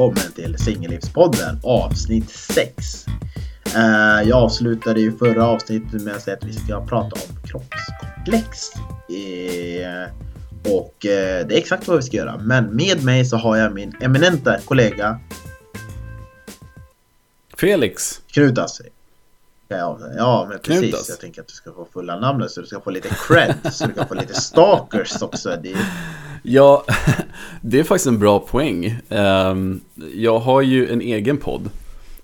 välkommen till Singellivspodden avsnitt 6. Uh, jag avslutade ju förra avsnittet med att säga att vi ska prata om kroppskomplex. Uh, och uh, det är exakt vad vi ska göra. Men med mig så har jag min eminenta kollega Felix. Ja, ja men precis. Knutas. Jag tänker att du ska få fulla namnet så du ska få lite cred. så du kan få lite stalkers också. Det är... Ja, det är faktiskt en bra poäng. Ehm, Jag har ju en egen podd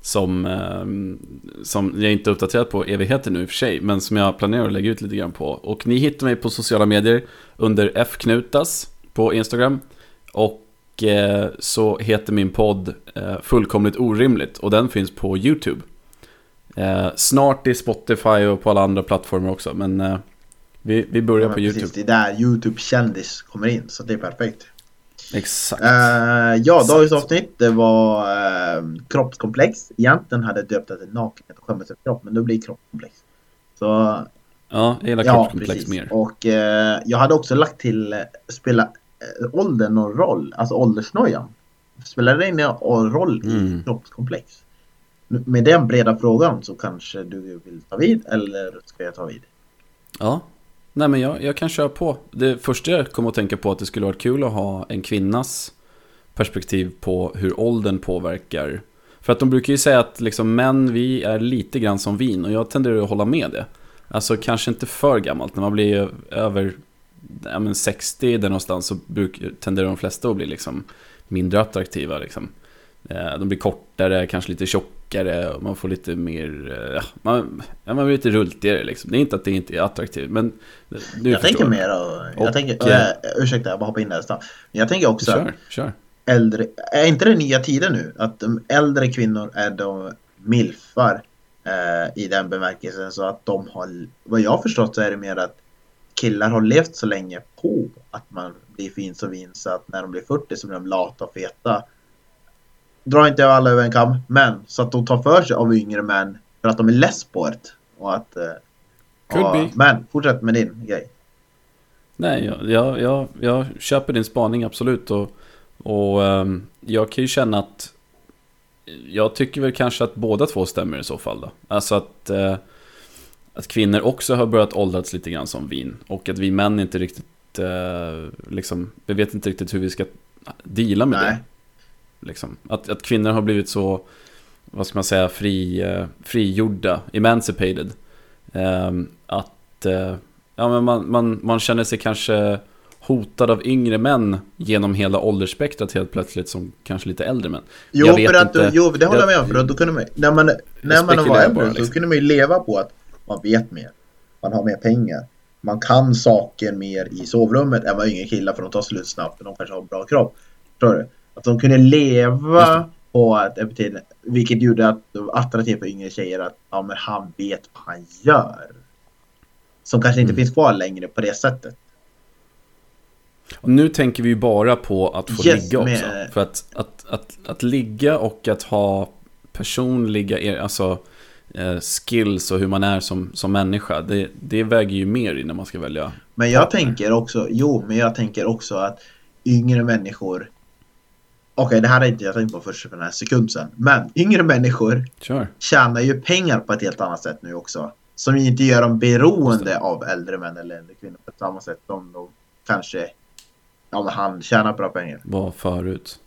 som, ehm, som jag inte är uppdaterad på evigheter nu i och för sig, men som jag planerar att lägga ut lite grann på. Och ni hittar mig på sociala medier under fknutas på Instagram. Och eh, så heter min podd eh, Fullkomligt Orimligt och den finns på YouTube. Eh, Snart i Spotify och på alla andra plattformar också, men eh, vi, vi börjar Ja, på YouTube. precis, det är där YouTube-kändis kommer in, så det är perfekt. Exakt. Eh, ja, dagens avsnitt det var uh, kroppskomplex. Egentligen hade jag döpt det till nakenhet och skämmas över kropp, men då blir det kroppskomplex. Så Ja, jag gillar ja, kroppskomplex precis. mer. Och eh, jag hade också lagt till eh, spela uh, åldern någon roll, alltså åldersnojan. Spelar det någon roll i Mm. kroppskomplex? Med den breda frågan så kanske du vill ta vid eller ska jag ta vid? Ja, nej men jag, jag kan köra på. Det första jag kom att tänka på att det skulle vara kul att ha en kvinnas perspektiv på hur åldern påverkar. För att de brukar ju säga att liksom män, vi är lite grann som vin och jag tenderar att hålla med det. Alltså kanske inte för gammalt, när man blir över ja, men 60 där någonstans så bruk, tenderar de flesta att bli liksom mindre attraktiva. Liksom. Eh, De blir kortare, kanske lite tjockare och man får lite mer, eh, ja, man, ja, man blir lite rultigare liksom. Det är inte att det inte är attraktivt, men du jag tänker mer och, jag Och, tänker, eh, äh, ursäkta jag bara hoppar in där snabbt. Men jag tänker också Kör, kör. äldre, är inte det nya tider nu? Att de äldre kvinnor är de milfar eh, i den bemärkelsen så att de har, vad jag har förstått så är det mer att killar har levt så länge på att man blir fin som vin så att när de blir 40 så blir de lata och feta. Drar inte alla över en kam, men så att de tar för sig av yngre män för att de är less på det. Och att, eh, Could be. Men fortsätt med din grej. Nej, jag, jag, jag, jag köper din spaning absolut. Och, och ehm, jag kan ju känna att jag tycker väl kanske att båda två stämmer i så fall då. Alltså att, eh, att kvinnor också har börjat åldras lite grann som vin. Och att vi män inte riktigt, eh, liksom, vi vet inte riktigt hur vi ska deala med Nej. det. Liksom. Att, att kvinnor har blivit så, vad ska man säga, fri, eh, frigjorda, emancipated. Ehm, att eh, ja, men man, man, man känner sig kanske hotad av yngre män genom hela åldersspektrat helt plötsligt som kanske lite äldre män. Jo, Jag vet att, inte. jo, det håller jag med om. För att då kunde man, när man, när man var äldre bara, så liksom. kunde man ju leva på att man vet mer. Man har mer pengar. Man kan saker mer i sovrummet än vad yngre killar för de tar slut snabbt och de kanske har bra kropp. Förstår du? Att de kunde leva på att vilket gjorde att det var attraktivt för yngre tjejer att ja, men han vet vad han gör. Som kanske inte Mm. finns kvar längre på det sättet. Och nu tänker vi ju bara på att få Yes, ligga också. med- För att, att, att, att ligga och att ha personliga er- alltså, eh, skills och hur man är som, som människa, det, det väger ju mer i när man ska välja. Men jag tänker också, jo, men jag tänker också att yngre människor Okej, det här är inte jag tänkt på först för den här sekund sedan. Men yngre människor Kör. tjänar ju pengar på ett helt annat sätt nu också. Som inte gör dem beroende av äldre män eller äldre kvinnor på samma sätt som de kanske, ja men han tjänar bra pengar. var förut.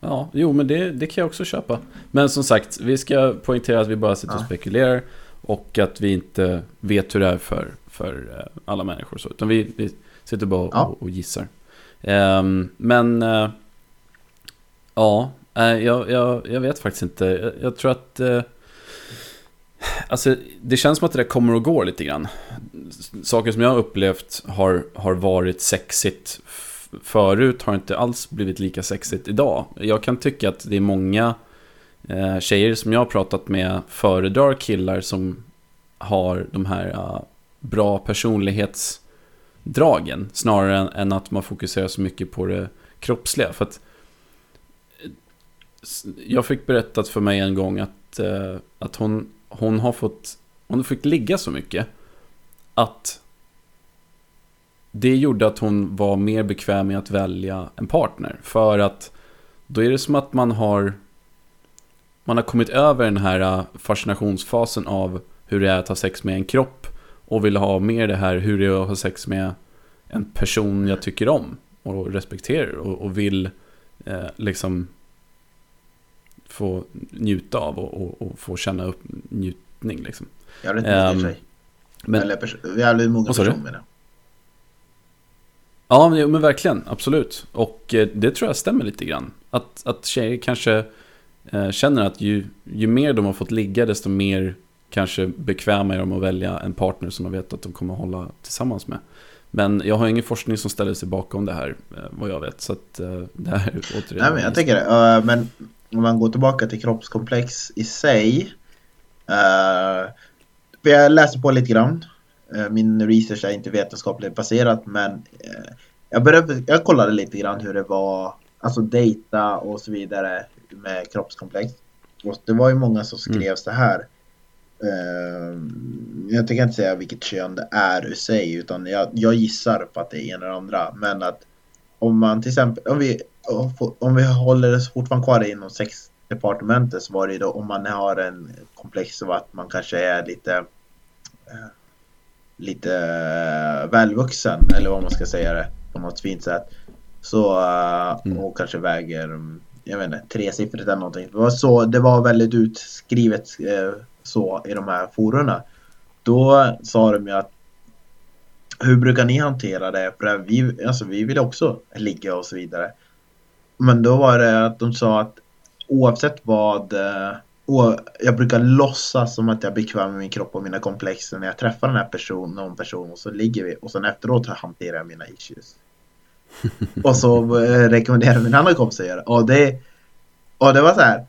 Ja, jo men det, det kan jag också köpa. Men som sagt, vi ska poängtera att vi bara sitter och Ja. spekulerar. Och att vi inte vet hur det är för, för eh, alla människor. Så, utan vi, vi sitter bara och, Ja. och gissar. Ehm, men eh, ja, eh, jag, jag, jag vet faktiskt inte. Jag, jag tror att eh, Alltså, det känns som att det där kommer och går lite grann. Saker som jag har upplevt har, har varit sexigt förut har inte alls blivit lika sexigt idag. Jag kan tycka att det är många eh, tjejer som jag har pratat med föredrar killar som har de här eh, bra personlighetsdragen snarare än, än att man fokuserar så mycket på det kroppsliga. För att jag fick berättat för mig en gång att, eh, att hon, hon har fått hon fick ligga så mycket att det gjorde att hon var mer bekväm med att välja en partner. För att då är det som att man har man har kommit över den här eh, fascinationsfasen av hur det är att ha sex med en kropp och vill ha mer det här hur det är att ha sex med en person jag tycker om och respekterar och, och vill eh, liksom få njuta av och, och, och, få känna upp njutning liksom. Jävligt modig um, tjej. Men, Eller pers- jävligt mogen person menar jag. Ja, men, men verkligen. Absolut. Och eh, det tror jag stämmer lite grann. Att, att tjejer kanske eh, känner att ju, ju mer de har fått ligga, desto mer kanske bekväma är de att välja en partner som de vet att de kommer att hålla tillsammans med. Men jag har ingen forskning som ställer sig bakom det här, eh, vad jag vet. Så att det här är återigen... Nej, men jag tycker det. Men om man går tillbaka till kroppskomplex i sig. Uh, jag läste på lite grann. Uh, min research är inte vetenskapligt baserat men jag, började, jag kollade lite grann hur det var, alltså data och så vidare med kroppskomplex. Och det var ju många som skrev mm. så här. Uh, jag tänker inte säga vilket kön det är i sig utan jag, jag gissar på att det är en eller andra. Men att om man till exempel, om vi, om vi håller oss fortfarande kvar inom sexdepartementet så var det ju då om man har en komplex av att man kanske är lite uh, lite uh, välvuxen eller vad man ska säga det på något fint sätt. Så, uh, mm. och kanske väger, jag vet inte, tresiffrigt eller någonting. Det var, så, det var väldigt utskrivet så i de här forumna. Då sa de ju att hur brukar ni hantera det? För vi, alltså, vi vill också ligga och så vidare. Men då var det att de sa att oavsett vad och eh, jag brukar låtsas som att jag är bekväm med min kropp och mina komplex när jag träffar den här personen, någon person och så ligger vi och sen efteråt hanterar jag mina issues. och så eh, rekommenderar min andra kompis att göra. Och det, och det var så här.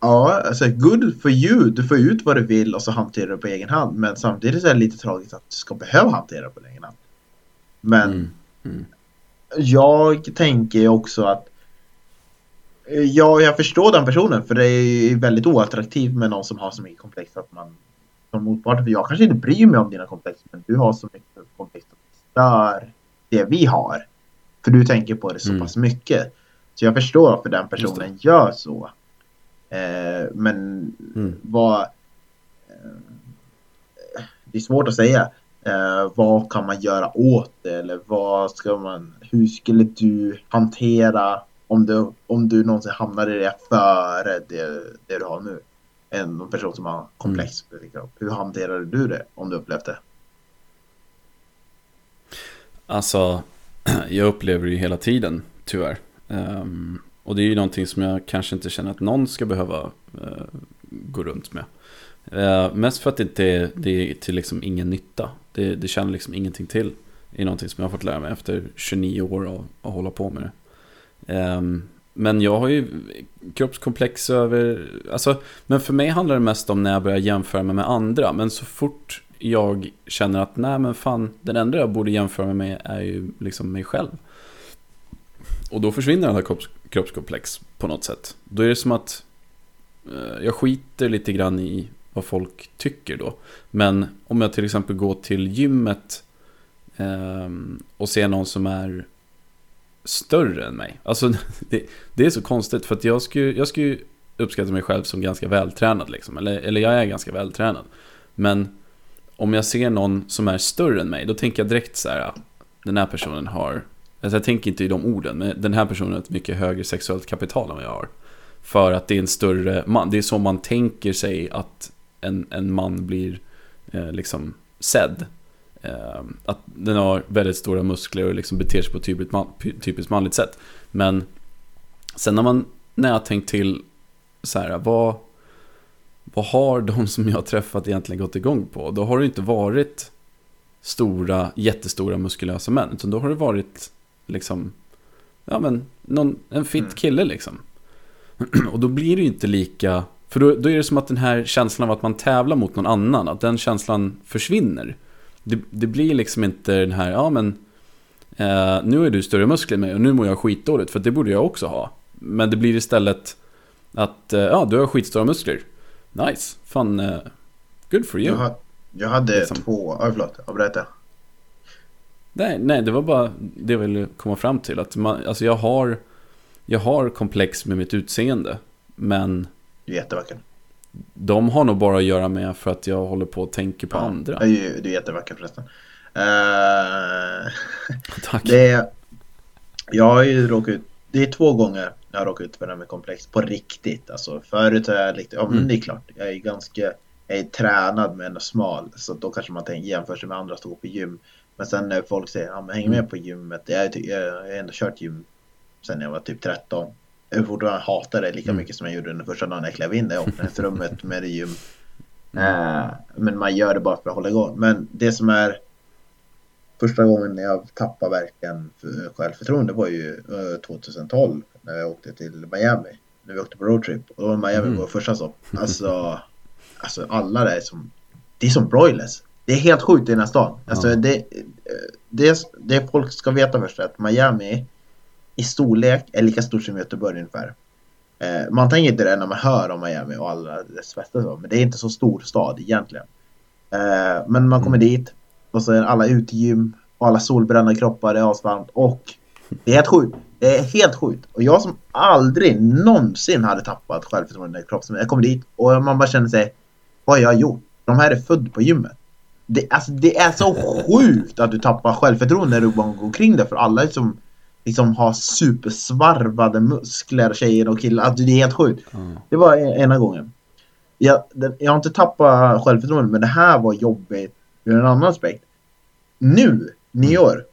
Ja, alltså good for you. Du får ut vad du vill och så hanterar du på egen hand. Men samtidigt är det lite tragiskt att du ska behöva hantera på egen hand. Men mm. Mm. jag tänker också att Ja, jag förstår den personen för det är väldigt oattraktivt med någon som har så mycket komplex att man som motpart, för jag kanske inte bryr mig om dina komplex men du har så mycket komplex att det stör det vi har. För du tänker på det så mm. pass mycket. Så jag förstår varför den personen gör så. Eh, men mm. vad... Eh, det är svårt att säga. Eh, vad kan man göra åt det? Eller vad ska man... Hur skulle du hantera om du, om du någonsin hamnar i det före det, det du har nu? En person som har komplex mm. Hur hanterade du det om du upplevt det? Alltså, jag upplever det ju hela tiden, tyvärr. Um, och det är ju någonting som jag kanske inte känner att någon ska behöva eh, gå runt med. Eh, mest för att det inte är, det är till liksom ingen nytta. Det, det känner liksom ingenting till. Det är någonting som jag har fått lära mig efter 29 år av att hålla på med det. Eh, men jag har ju kroppskomplex över, alltså, men för mig handlar det mest om när jag börjar jämföra mig med andra. Men så fort jag känner att nej men fan, den enda jag borde jämföra mig med är ju liksom mig själv. Och då försvinner alla kropps, kroppskomplex på något sätt. Då är det som att eh, jag skiter lite grann i vad folk tycker då. Men om jag till exempel går till gymmet eh, och ser någon som är större än mig. Alltså det, det är så konstigt för att jag skulle, jag skulle uppskatta mig själv som ganska vältränad liksom. Eller, eller jag är ganska vältränad. Men om jag ser någon som är större än mig, då tänker jag direkt så här. Ah, den här personen har, alltså jag tänker inte i de orden, men den här personen har ett mycket högre sexuellt kapital än vad jag har. För att det är en större man, det är så man tänker sig att en, en man blir eh, liksom sedd. Eh, att den har väldigt stora muskler och liksom beter sig på typiskt, man, typiskt manligt sätt. Men sen när man, när jag har tänkt till så här, vad, vad har de som jag har träffat egentligen gått igång på? Då har det inte varit stora, jättestora muskulösa män. Utan då har det varit liksom, ja men, någon, en fit mm. kille liksom. Och då blir det ju inte lika, för då, då är det som att den här känslan av att man tävlar mot någon annan, att den känslan försvinner. Det, det blir liksom inte den här, ja men, eh, nu är du större muskler än mig och nu mår jag skitdåligt, för det borde jag också ha. Men det blir istället att, eh, ja du har skitstora muskler. Nice, fan, uh, good for you. Jag, ha, jag hade liksom. två, oj förlåt, avbröt Nej, nej, det var bara det jag ville komma fram till. Att man, alltså jag har, jag har komplex med mitt utseende. Men Du är jättevacker. de har nog bara att göra med för att jag håller på och tänker på Ja, andra. Du är ju- du är jättevacker förresten. Eh, Tack. det är, jag har ju råkat ut, det är två gånger jag har råkat ut för det här med komplex på riktigt. Alltså förut har jag lite, ja men Mm. det är klart, jag är ganska, jag är tränad men smal. Så då kanske man tänker, jämför sig med andra som går på gym. Men sen när folk säger, ja men häng Mm. med på gymmet. Jag, jag har ändå kört gym sen jag var typ 13. Jag fortfarande hatar det lika Mm. mycket som jag gjorde den första dagen jag klev in där i omklädningsrummet med det gym. Eh, men man gör det bara för att hålla igång. Men det som är första gången jag tappade verkligen för- självförtroende var ju eh, 2012 när jag åkte till Miami. När vi åkte på roadtrip. Och Miami Mm. var första stopp. Alltså, alltså alla där är som, det är som broilers. Det är helt sjukt i den här stan. Alltså Ja. det, det, det folk ska veta först är att Miami i storlek är lika stort som Göteborg ungefär. Eh, man tänker inte det när man hör om Miami och alla dess fester men det är inte så stor stad egentligen. Eh, men man kommer dit och så är alla utegym och alla solbrända kroppar, det är asvarmt och det är helt sjukt. Det är helt sjukt. Och jag som aldrig någonsin hade tappat självförtroende i kroppen, jag kommer dit och man bara känner sig, vad har jag gjort? De här är född på gymmet. Det, alltså, det är så sjukt att du tappar självförtroende när du bara går omkring där för alla är som liksom har supersvarvade muskler, tjejer och killar. Alltså, det är helt sjukt. Ja. Det var en- ena gången. Jag, jag har inte tappat självförtroende men det här var jobbigt ur en annan aspekt. Nu, nyår.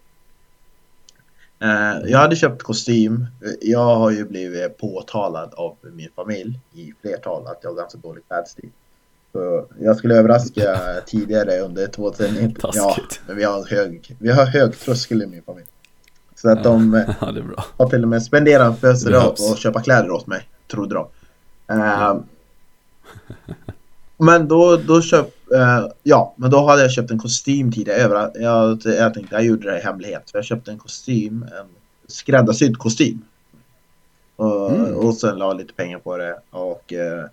Eh, jag hade köpt kostym. Jag har ju blivit påtalad av min familj i flertal att jag har ganska dålig klädstil. Så jag skulle överraska tidigare under 2019. Ja, Taskigt. men vi har hög, vi har hög tröskel i min familj. Så att de eh, ja, det är bra. har till och med spenderat en födelsedag behövs. och köpa kläder åt mig, trodde de. Eh, men då, då köp, eh, ja, men då hade jag köpt en kostym tidigare. Jag, jag tänkte jag gjorde det i hemlighet. Jag köpte en kostym, en skräddarsydd kostym. Och, Mm. och sen la lite pengar på det. Och eh, eh, men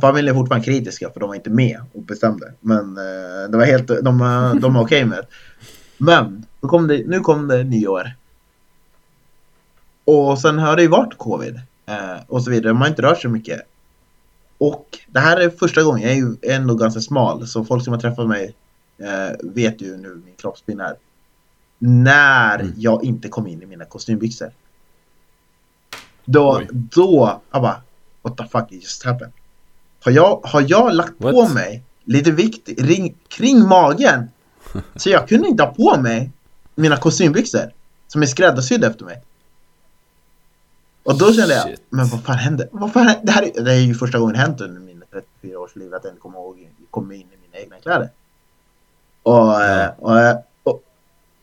familjen är fortfarande kritiska för de var inte med och bestämde. Men eh, det var helt, de, eh, de var okej med det. Men kom det, nu kom det nyår. Och sen har det ju varit covid. Eh, och så vidare. Man har inte rört sig mycket. Och det här är första gången. Jag är ju ändå ganska smal. Så folk som har träffat mig eh, vet ju nu min kroppsbild är. När Mm. jag inte kom in i mina kostymbyxor. Då, Oj. då, jag bara, what the fuck just happened? Har jag, har jag lagt What? på mig lite vikt ring, kring magen? Så jag kunde inte ha på mig mina kostymbyxor som är skräddarsydda efter mig. Och då kände jag, Shit. men vad fan hände? Vad fan hände? Det, här är, det är ju första gången hänt under mina 34 års liv att jag inte kommer ihåg, kommer in i mina egna kläder. Och, eh, och, eh, och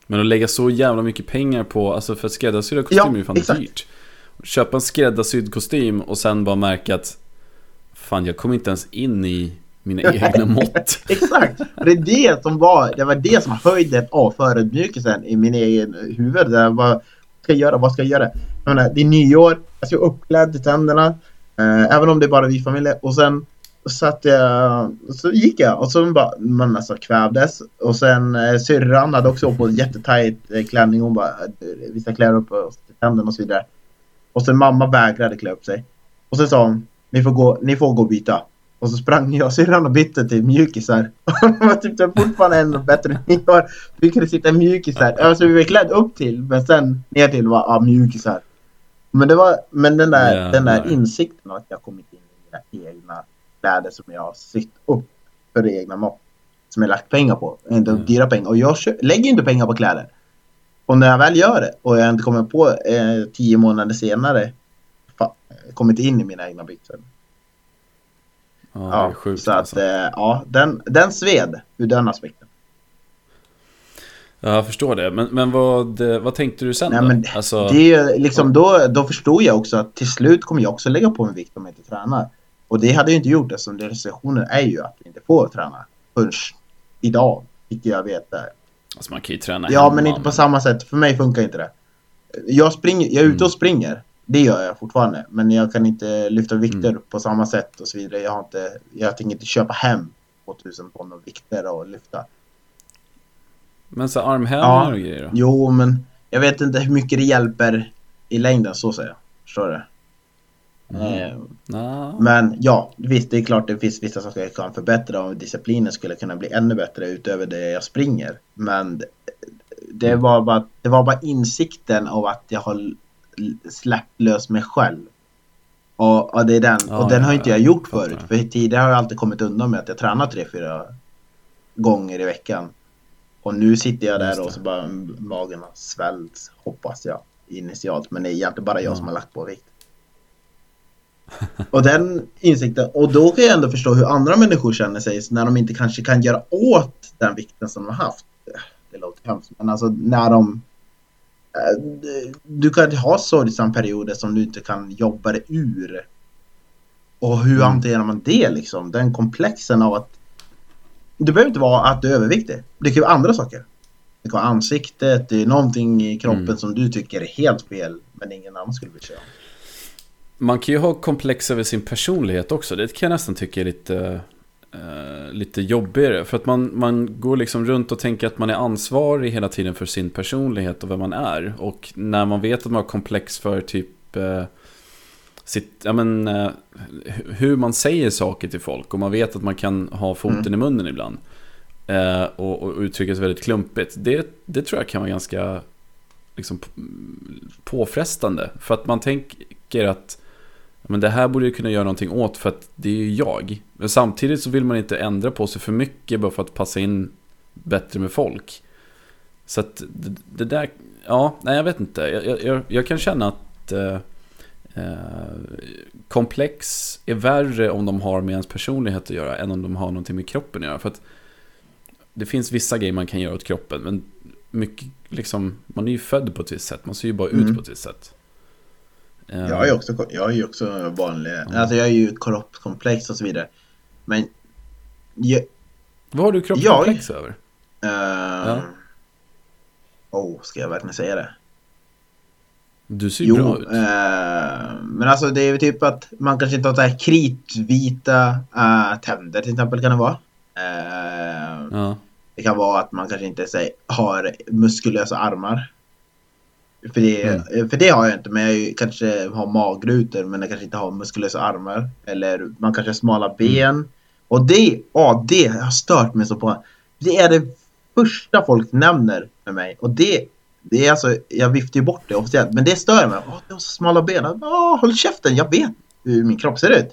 Men att lägga så jävla mycket pengar på, alltså för att skräddarsydda kostym Ja, är ju fan exakt. dyrt. Köpa en skräddarsydd kostym och sen bara märka att Fan, jag kom inte ens in i mina egna mått. Exakt! Det är det som var, det var det som höjde av förödmjukelsen i min egen huvud. Där vad ska jag göra? Vad ska jag göra? Jag menar, det är nyår, jag ska uppklädd till tänderna. Eh, även om det är bara vi familjer. Och sen satt jag, så gick jag och så bara, man alltså kvävdes. Och sen eh, syrran hade också på jättetajt eh, klänning. Hon bara, eh, vissa klär upp oss till tänderna och så vidare. Och sen mamma vägrade klä upp sig. Och sen sa hon, ni får gå, ni får gå och byta. Och så sprang jag och syrran och bytte till mjukisar. det var typ fortfarande ännu bättre än ni har. Vi kunde sitta mjukisar. Alltså vi var klädd upp till men sen ner till var ja, mjukisar. Men det var, men den där, Jävlar. den där insikten att jag kommit in i mina egna kläder som jag har sytt upp för det egna mått. Som jag lagt pengar på. Inte Mm. dyra pengar. Och jag lägger inte pengar på kläder. Och när jag väl gör det och jag inte kommer på eh, tio månader senare kommit in i mina egna byxor. Ja, Ja, sjukt så att alltså. eh, ja, den, den sved ur den aspekten. Ja, jag förstår det. Men, men vad, eh, vad tänkte du sen Nej, då? men alltså, Det är liksom då, då förstod jag också att till slut kommer jag också lägga på mig vikt om jag inte tränar. Och det hade jag inte gjort eftersom det restriktioner är ju att vi inte får träna förrän idag. Vilket jag vet är. alltså man kan ju träna Ja hemma, men inte på samma sätt. För mig funkar inte det. Jag, springer, jag är ute och springer. Det gör jag fortfarande. Men jag kan inte lyfta vikter Mm. på samma sätt och så vidare. Jag, har inte, jag tänker inte köpa hem 2000 ton av vikter och lyfta. Men så armhävningar Ja. och grejer då? Jo, men jag vet inte hur mycket det hjälper i längden, så säger jag. Förstår du? Mm. Eh, Nah. Men ja, visst det är klart det finns vissa saker jag kan förbättra och disciplinen skulle kunna bli ännu bättre utöver det jag springer. Men det- Mm. var bara, det var bara insikten av att jag har släppt lös mig själv. Och, och det är den, Ja, och den har ja, inte jag gjort förut. För tidigare har jag alltid kommit undan med att jag tränar tre, fyra gånger i veckan. Och nu sitter jag där och så bara magen har svällt, hoppas jag, initialt. Men det är egentligen bara jag Ja. som har lagt på vikt. Och den insikten, och då kan jag ändå förstå hur andra människor känner sig när de inte kanske kan göra åt den vikten som de har haft. Det låter hemskt, men alltså när de... eh, Du kan ha sorgsamma perioder som du inte kan jobba dig ur. Och hur Mm. hanterar man det liksom? Den komplexen av att... Det behöver inte vara att du är överviktig. Det kan vara andra saker. Det kan vara ansiktet, det är någonting i kroppen Mm. som du tycker är helt fel, men ingen annan skulle bry sig om. Man kan ju ha komplex över sin personlighet också. Det kan jag nästan tycka är lite, eh, lite jobbigare. För att man, man går liksom runt och tänker att man är ansvarig hela tiden för sin personlighet och vem man är. Och när man vet att man har komplex för typ eh, sitt, ja, men, eh, hu- hur man säger saker till folk. Och man vet att man kan ha foten Mm. i munnen ibland. Eh, och, och uttrycka sig väldigt klumpigt. Det, det tror jag kan vara ganska liksom, påfrestande. För att man tänker att men det här borde jag kunna göra någonting åt för att det är ju jag. Men samtidigt så vill man inte ändra på sig för mycket bara för att passa in bättre med folk. Så att det, det där, ja, nej jag vet inte. Jag, jag, jag kan känna att eh, eh, komplex är värre om de har med ens personlighet att göra än om de har någonting med kroppen att göra. För att det finns vissa grejer man kan göra åt kroppen, men mycket liksom, man är ju född på ett visst sätt, man ser ju bara ut Mm. på ett visst sätt. Eh, Jag är också, jag är också vanlig, alltså jag är ju kroppskomplex och så vidare. Men jag, Vad har du kroppskomplex över? eh, Oh, ska jag verkligen säga det? Du ser ju bra Jo, ut. eh, men alltså det är ju typ att man kanske inte har så här kritvita eh, tänder till exempel kan det vara. Eh, Ja. Det kan vara att man kanske inte säg, har muskulösa armar. För det, Mm. för det har jag inte, men jag kanske har magrutor men jag kanske inte har muskulösa armar. Eller man kanske har smala ben. Och det, ja, det har stört mig så på. Det är det första folk nämner med mig. Och det, det är alltså, jag viftar ju bort det officiellt, men det stör mig. Åh, du har så smala ben. Åh, håll käften, jag vet hur min kropp ser ut.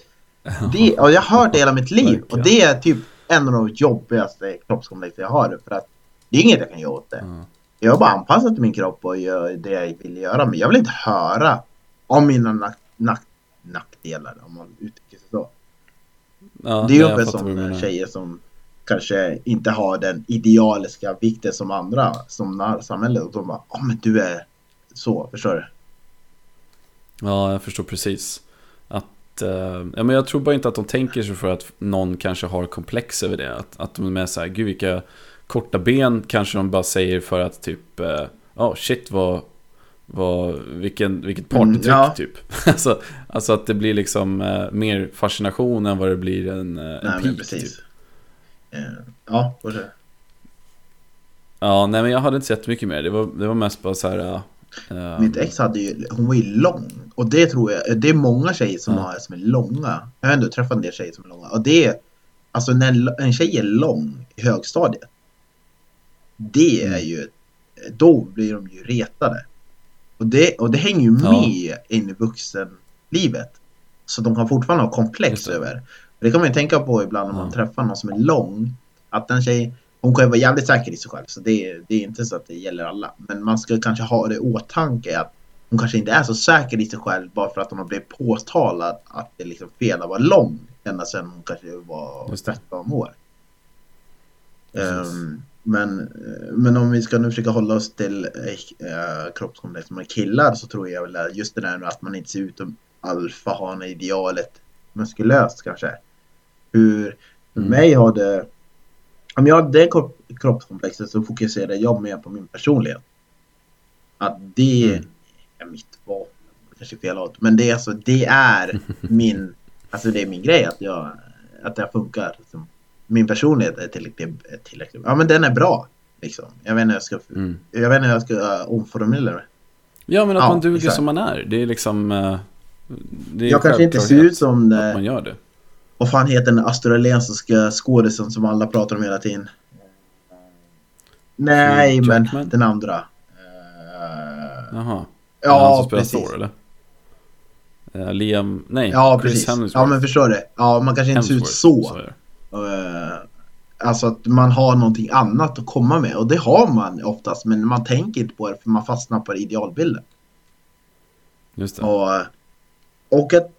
Det, och jag har hört det hela mitt liv. Och det är typ en av de jobbigaste kroppskomplex jag har. För att det är inget jag kan göra åt det. Ja. Jag har bara anpassat min kropp och gör det jag vill göra. Men jag vill inte höra om mina nack, nack, nackdelar, om man uttrycker sig så. Ja, det är ju uppe som tjejer som kanske inte har den idealiska vikten som andra, som när- samhället. Och de bara, ja men du är så, förstår du? Ja, jag förstår precis. Att, eh, ja, men jag tror bara inte att de tänker sig för att någon kanske har komplex över det. Att, att de är så här, gud vilka korta ben kanske de bara säger för att typ, ja oh, shit vad, vad, vilken, vilket partytryck Mm, ja. typ. alltså, alltså att det blir liksom eh, mer fascination än vad det blir en, eh, en Nej peak. precis. Typ. Eh, Ja, fortsätt. Ja, nej men jag hade inte sett mycket mer. Det var, det var mest bara så här... eh, Mitt ex hade ju, hon var ju lång. Och det tror jag, det är många tjejer som, Ja. har, som är långa. Jag har ändå träffat en del tjejer som är långa. Och det är, alltså när en- en tjej är lång i högstadiet. Det är ju, då blir de ju retade. Och det, och det hänger ju Ja. med in i vuxenlivet. Så de kan fortfarande ha komplex det. över. Det kan man ju tänka på ibland när man Ja. träffar någon som är lång. Att den tjej, hon kan ju vara jävligt säker i sig själv. Så det, är- det är inte så att det gäller alla. Men man ska kanske ha det i åtanke att hon kanske inte är så säker i sig själv bara för att hon har blivit påtalad att det är liksom fel att vara lång. Ända sedan hon kanske var Just det. 13 år. Precis. Men, eh, men om vi ska nu försöka hålla oss till äh, kroppskomplex med killar så tror jag väl att just det där med att man inte ser ut som alfahane-idealet muskulöst kanske. Hur för Mm. mig har det om jag hade det kropp, kroppskomplexet så fokuserar jag mer på min personlighet. Att det Mm. är mitt vapen. Kanske fel åt. Men det är alltså, det är min, alltså det är min grej att jag, att det funkar. Liksom. Min personlighet är tillräckligt, tillräckligt, ja men den är bra. Liksom. Jag vet inte hur jag ska, Mm. jag vet inte hur jag ska uh, omformulera det. Ja, men att Ja, man duger exakt. som man är. Det är liksom... eh, Det är Jag kanske inte ser ut som... att eh, man gör det. Vad fan heter den australiensiska skådisen som alla pratar om hela tiden? Nej, Hugh men Jackman? den andra. Eh, Jaha. Det han ja, som precis. Thor eller? Eh, Liam, nej, Ja, Chris precis. Hemsworth. Ja, men förstår du? Ja, man kanske inte ser ut Hemsworth, så. Det. Eh, Alltså att man har någonting annat att komma med och det har man oftast men man tänker inte på det för man fastnar på idealbilden. Just det. Och, och att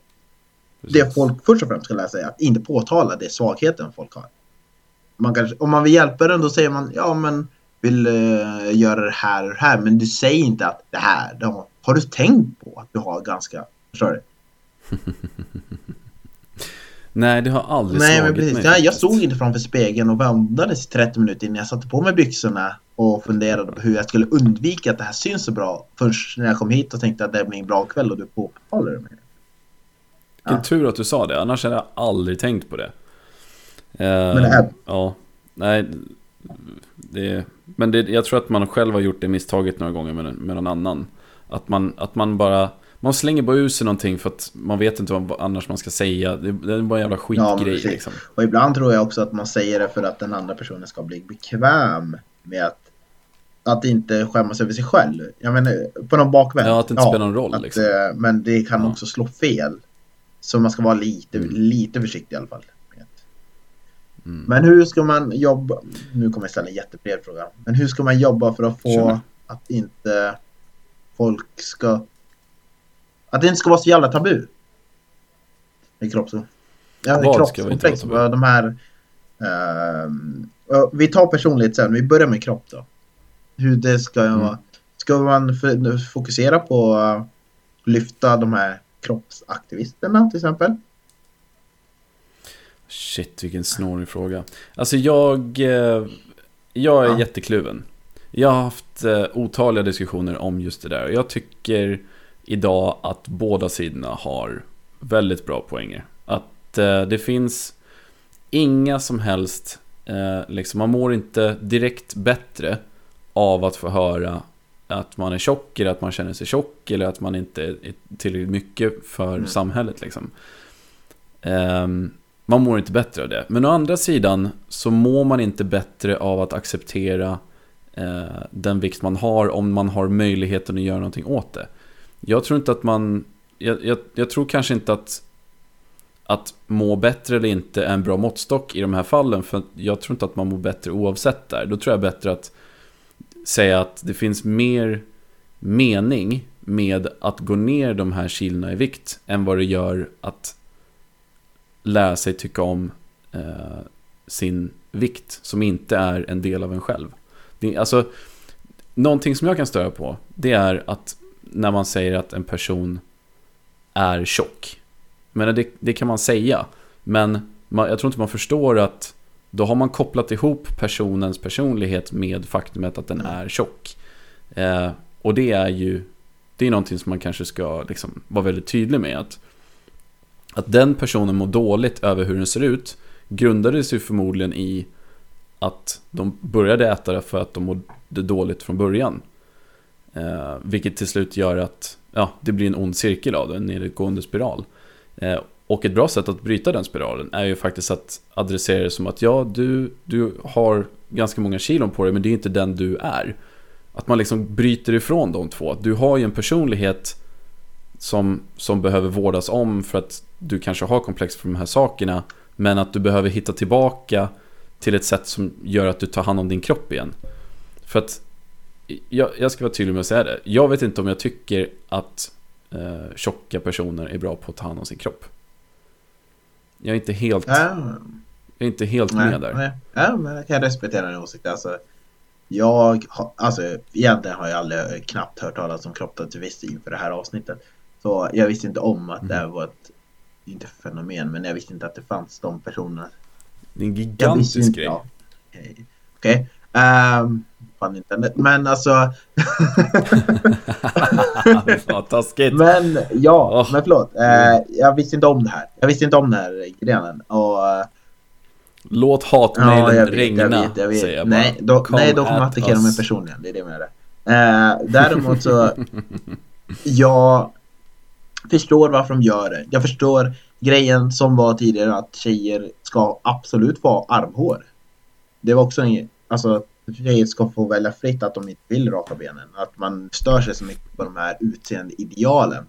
det precis. folk först och främst ska lära sig är att inte påtala det svagheten folk har. Man kanske, om man vill hjälpa den då säger man ja men vill eh, göra det här och det här men du säger inte att det här, det har, har du tänkt på att du har ganska, förstår du? Nej, det har aldrig Nej slagit men precis, mig jag faktiskt. stod inte framför spegeln och väntades i 30 minuter innan jag satte på mig byxorna och funderade på hur jag skulle undvika att det här syns så bra först när jag kom hit och tänkte att det blir en bra kväll och du påtalar det med. Vilken Ja. tur att du sa det, annars hade jag aldrig tänkt på det. Eh, Men det är- Ja, nej. Det, men det, jag tror att man själv har gjort det misstaget några gånger med, med någon annan. Att man, att man bara... Man slänger bara ur sig någonting för att man vet inte vad annars man ska säga. Det, det är bara en jävla Ja, skitgrej precis. liksom. Och ibland tror jag också att man säger det för att den andra personen ska bli bekväm med att, att inte skämmas över sig själv. Jag menar, på någon bakvänd. Ja, att det inte spelar någon roll, att, liksom. eh, Men det kan Ja. också slå fel. Så man ska vara lite, Mm. lite försiktig i alla fall. Mm. Men hur ska man jobba? Nu kommer jag ställa en jättebred fråga. Men hur ska man jobba för att få Kör att inte folk ska... Att det inte ska vara så jävla tabu. I kropps... Ja, kroppskomplex. De här... ja, vi tar personlighet sen. Vi börjar med kropp då. Hur det ska Mm. vara. Ska man fokusera på att lyfta de här kroppsaktivisterna till exempel? Shit, vilken snårig fråga. Alltså jag, eh, jag är Ja. jättekluven. Jag har haft eh, otaliga diskussioner om just det där. Jag tycker idag att båda sidorna har väldigt bra poänger. Att eh, det finns inga som helst, eh, liksom man mår inte direkt bättre av att få höra att man är tjock eller att man känner sig tjock eller att man inte är tillräckligt mycket för Mm. samhället liksom. Ehm, man mår inte bättre av det. Men å andra sidan så mår man inte bättre av att acceptera eh, den vikt man har om man har möjligheten att göra någonting åt det. Jag tror inte att man... Jag, jag, jag tror kanske inte att att må bättre eller inte är en bra måttstock i de här fallen. För jag tror inte att man mår bättre oavsett där. Då tror jag bättre att säga att det finns mer mening med att gå ner de här kilona i vikt än vad det gör att lära sig tycka om eh, sin vikt som inte är en del av en själv. Det, alltså, någonting som jag kan störa på det är att när man säger att en person är tjock. Men det, det kan man säga. Men man, jag tror inte man förstår att då har man kopplat ihop personens personlighet med faktumet att den Mm. är tjock. Eh, och det är ju det är någonting som man kanske ska liksom vara väldigt tydlig med. Att, att den personen mår dåligt över hur den ser ut grundade sig förmodligen i att de började äta det för att de mådde dåligt från början. Eh, vilket till slut gör att ja, det blir en ond cirkel av det, en nedåtgående spiral. Eh, och ett bra sätt att bryta den spiralen är ju faktiskt att adressera det som att ja, du, du har ganska många kilon på dig men det är inte den du är. Att man liksom bryter ifrån de två. Du har ju en personlighet som, som behöver vårdas om för att du kanske har komplex för de här sakerna. Men att du behöver hitta tillbaka till ett sätt som gör att du tar hand om din kropp igen. För att jag, jag ska vara tydlig med att säga det. Jag vet inte om jag tycker att eh, tjocka personer är bra på att ta hand om sin kropp. Jag är inte helt, Ja, jag är inte helt nej, med där. nej. Ja, men jag kan respektera din åsikt. Alltså, jag har, alltså egentligen har jag aldrig knappt hört talas om kroppsaktivist inför det här avsnittet. Så jag visste inte om att det här var ett, inte fenomen, men jag visste inte att det fanns de personerna. Det är en gigantisk grej. Okej. Okej. Ehm, fan internet. Men alltså, Vad taskigt. men ja, Åh. men förlåt. Eh, jag visste inte om det här. Jag visste inte om den här grenen. Och, eh, Låt hatmejlen Ja, regna, jag vet, jag vet. säger jag nej, då, nej, då får man at attackera us. mig personligen. Det är det jag menar. Eh, däremot så, jag, förstår varför de gör det. Jag förstår grejen som var tidigare att tjejer ska absolut få armhår. Det var också en, alltså tjejer ska få välja fritt att de inte vill raka benen. Att man stör sig så mycket på de här utseendeidealen.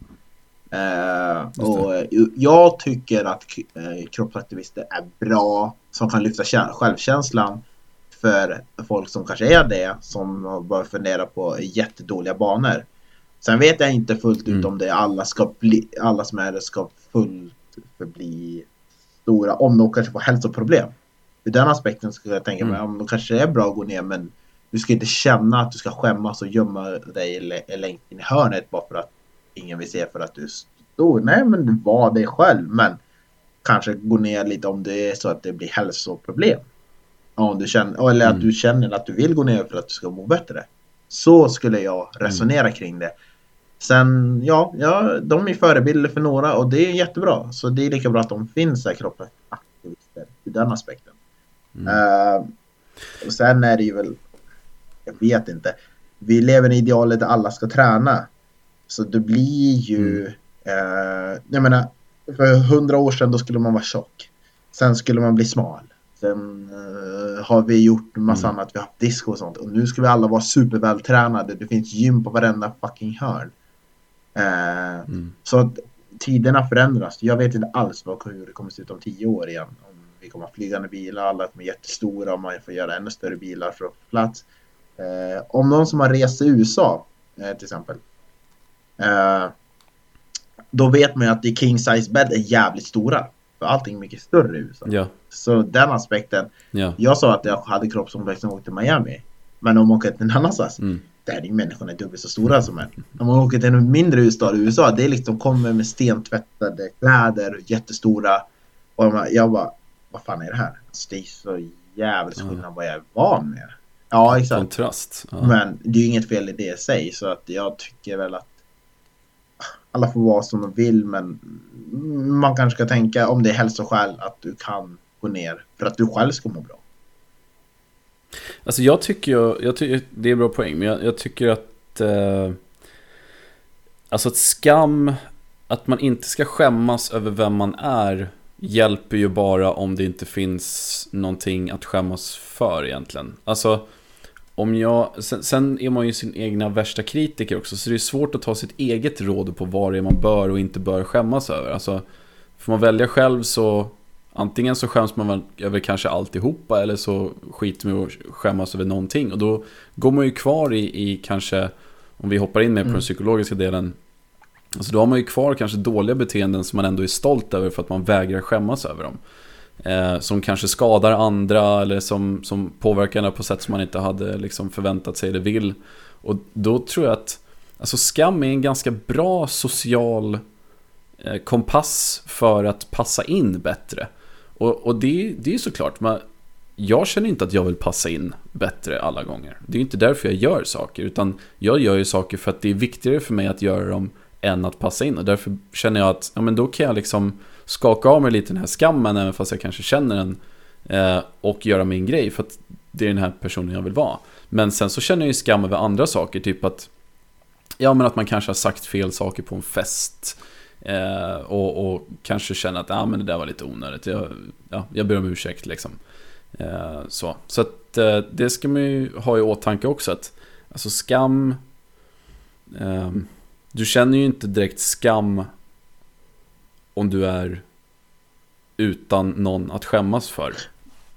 Eh, och jag tycker att eh, kroppsaktivister är bra som kan lyfta självkänslan för folk som kanske är det som börjar fundera på jättedåliga banor. Sen vet jag inte fullt ut mm. om det alla ska bli, alla som är det ska fullt förbli stora om de kanske får hälsoproblem. Ur den aspekten skulle jag tänka mig mm. de kanske är bra att gå ner men du ska inte känna att du ska skämmas och gömma dig längst in i hörnet bara för att ingen vill se för att du är stor. Nej men du var dig själv men kanske gå ner lite om det är så att det blir hälsoproblem. Om du känner, eller att mm. du känner att du vill gå ner för att du ska må bättre. Så skulle jag resonera mm. kring det. Sen, ja, ja, de är förebilder för några och det är jättebra. Så det är lika bra att de finns här kroppsaktivister ur den aspekten. Mm. Uh, och sen är det ju väl, jag vet inte. Vi lever i idealet där alla ska träna. Så det blir ju, mm. uh, jag menar, för hundra år sedan då skulle man vara tjock. Sen skulle man bli smal. Sen uh, har vi gjort massa mm. annat, vi har haft disco och sånt. Och nu ska vi alla vara supervältränade. Det finns gym på varenda fucking hörn. Uh, mm. Så att tiderna förändras. Jag vet inte alls vad, hur det kommer att se ut om tio år igen. Vi kommer ha flygande bilar, alla kommer jättestora och man får göra ännu större bilar för att få plats. Uh, om någon som har rest till USA till exempel. då vet man ju att i king size bed är jävligt stora. För allting är mycket större i USA. Ja. Så den aspekten. Ja. Jag sa att jag hade kroppsomväxt jag åkte till Miami. Men om man åker till en annanstans. Mm. Där är ju människorna dubbelt så stora som en. Om man åker till en mindre huvudstad i USA. Det är liksom, kommer med stentvättade kläder, jättestora. Och jag bara, vad fan är det här? Det är så jävligt skillnad ja. vad jag är van med. Ja, exakt. Kontrast. Ja. Men det är ju inget fel i det i sig. Så att jag tycker väl att alla får vara som de vill men man kanske ska tänka om det är hälsoskäl att du kan gå ner för att du själv ska må bra. Alltså jag tycker, jag tycker det är bra poäng, men jag, jag tycker att eh, Alltså att skam, att man inte ska skämmas över vem man är Hjälper ju bara om det inte finns någonting att skämmas för egentligen Alltså om jag, sen, sen, är man ju sin egna värsta kritiker också, så det är svårt att ta sitt eget råd på vad det är man bör och inte bör skämmas över. Alltså, får man välja själv så antingen så skäms man över kanske alltihopa eller så skiter man att skämmas över någonting. Och då går man ju kvar i, i kanske, om vi hoppar in mer på mm. den psykologiska delen, alltså då har man ju kvar kanske dåliga beteenden som man ändå är stolt över för att man vägrar skämmas över dem. Eh, som kanske skadar andra eller som, som påverkar en på sätt som man inte hade liksom förväntat sig eller vill. Och då tror jag att alltså skam är en ganska bra social eh, kompass för att passa in bättre. Och, och det, det är såklart, man, jag känner inte att jag vill passa in bättre alla gånger. Det är inte därför jag gör saker, utan jag gör ju saker för att det är viktigare för mig att göra dem än att passa in. Och därför känner jag att ja, men då kan jag liksom skaka av mig lite den här skammen, även fast jag kanske känner den. Eh, och göra min grej, för att det är den här personen jag vill vara. Men sen så känner jag ju skam över andra saker, typ att Ja men att man kanske har sagt fel saker på en fest eh, och, och, kanske känner att ah, men det där var lite onödigt Jag, ja, jag ber om ursäkt liksom eh, Så, så att eh, det ska man ju ha i åtanke också att Alltså skam eh, du känner ju inte direkt skam om du är utan någon att skämmas för.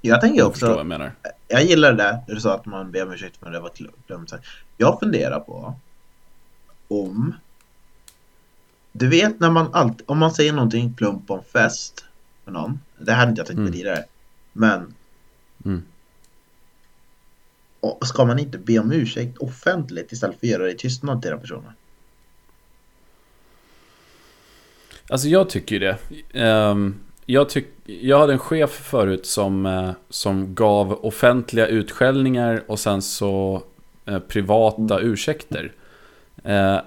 Jag tänker också, jag, menar. jag gillar det där, du sa att man ber om ursäkt för det var glömt. Jag funderar på om, du vet när man alltid, om man säger någonting plump på en fest för någon, det här hade inte jag tänkt på mm. tidigare, men mm. ska man inte be om ursäkt offentligt istället för att göra det i tystnad till den personen? Alltså jag tycker ju det. Ehm, jag, tyck, jag hade en chef förut som, eh, som gav offentliga utskällningar och sen så eh, privata ursäkter. Eh,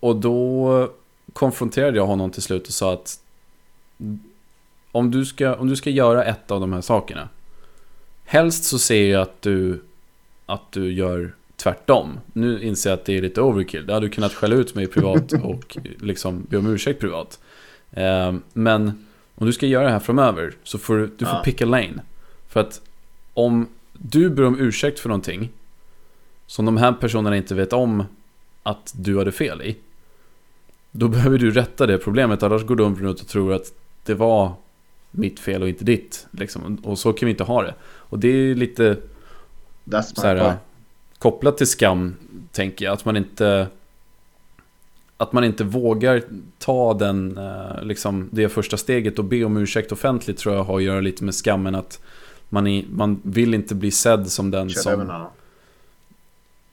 och då konfronterade jag honom till slut och sa att om du ska, om du ska göra ett av de här sakerna Helst så ser jag att du, att du gör tvärtom. Nu inser jag att det är lite overkill. Det hade du kunnat skälla ut mig privat och liksom be om ursäkt privat. Eh, men om du ska göra det här framöver så får du, du får Ja. pick a lane. För att om du ber om ursäkt för någonting som de här personerna inte vet om att du hade fel i. Då behöver du rätta det problemet, annars går de runt och tror att det var mitt fel och inte ditt. Liksom. Och så kan vi inte ha det. Och det är lite That's så här, kopplat till skam, tänker jag. Att man inte att man inte vågar ta den, eh, liksom, det första steget och be om ursäkt offentligt tror jag har att göra lite med skammen att man, är, man vill inte bli sedd som den Kör som...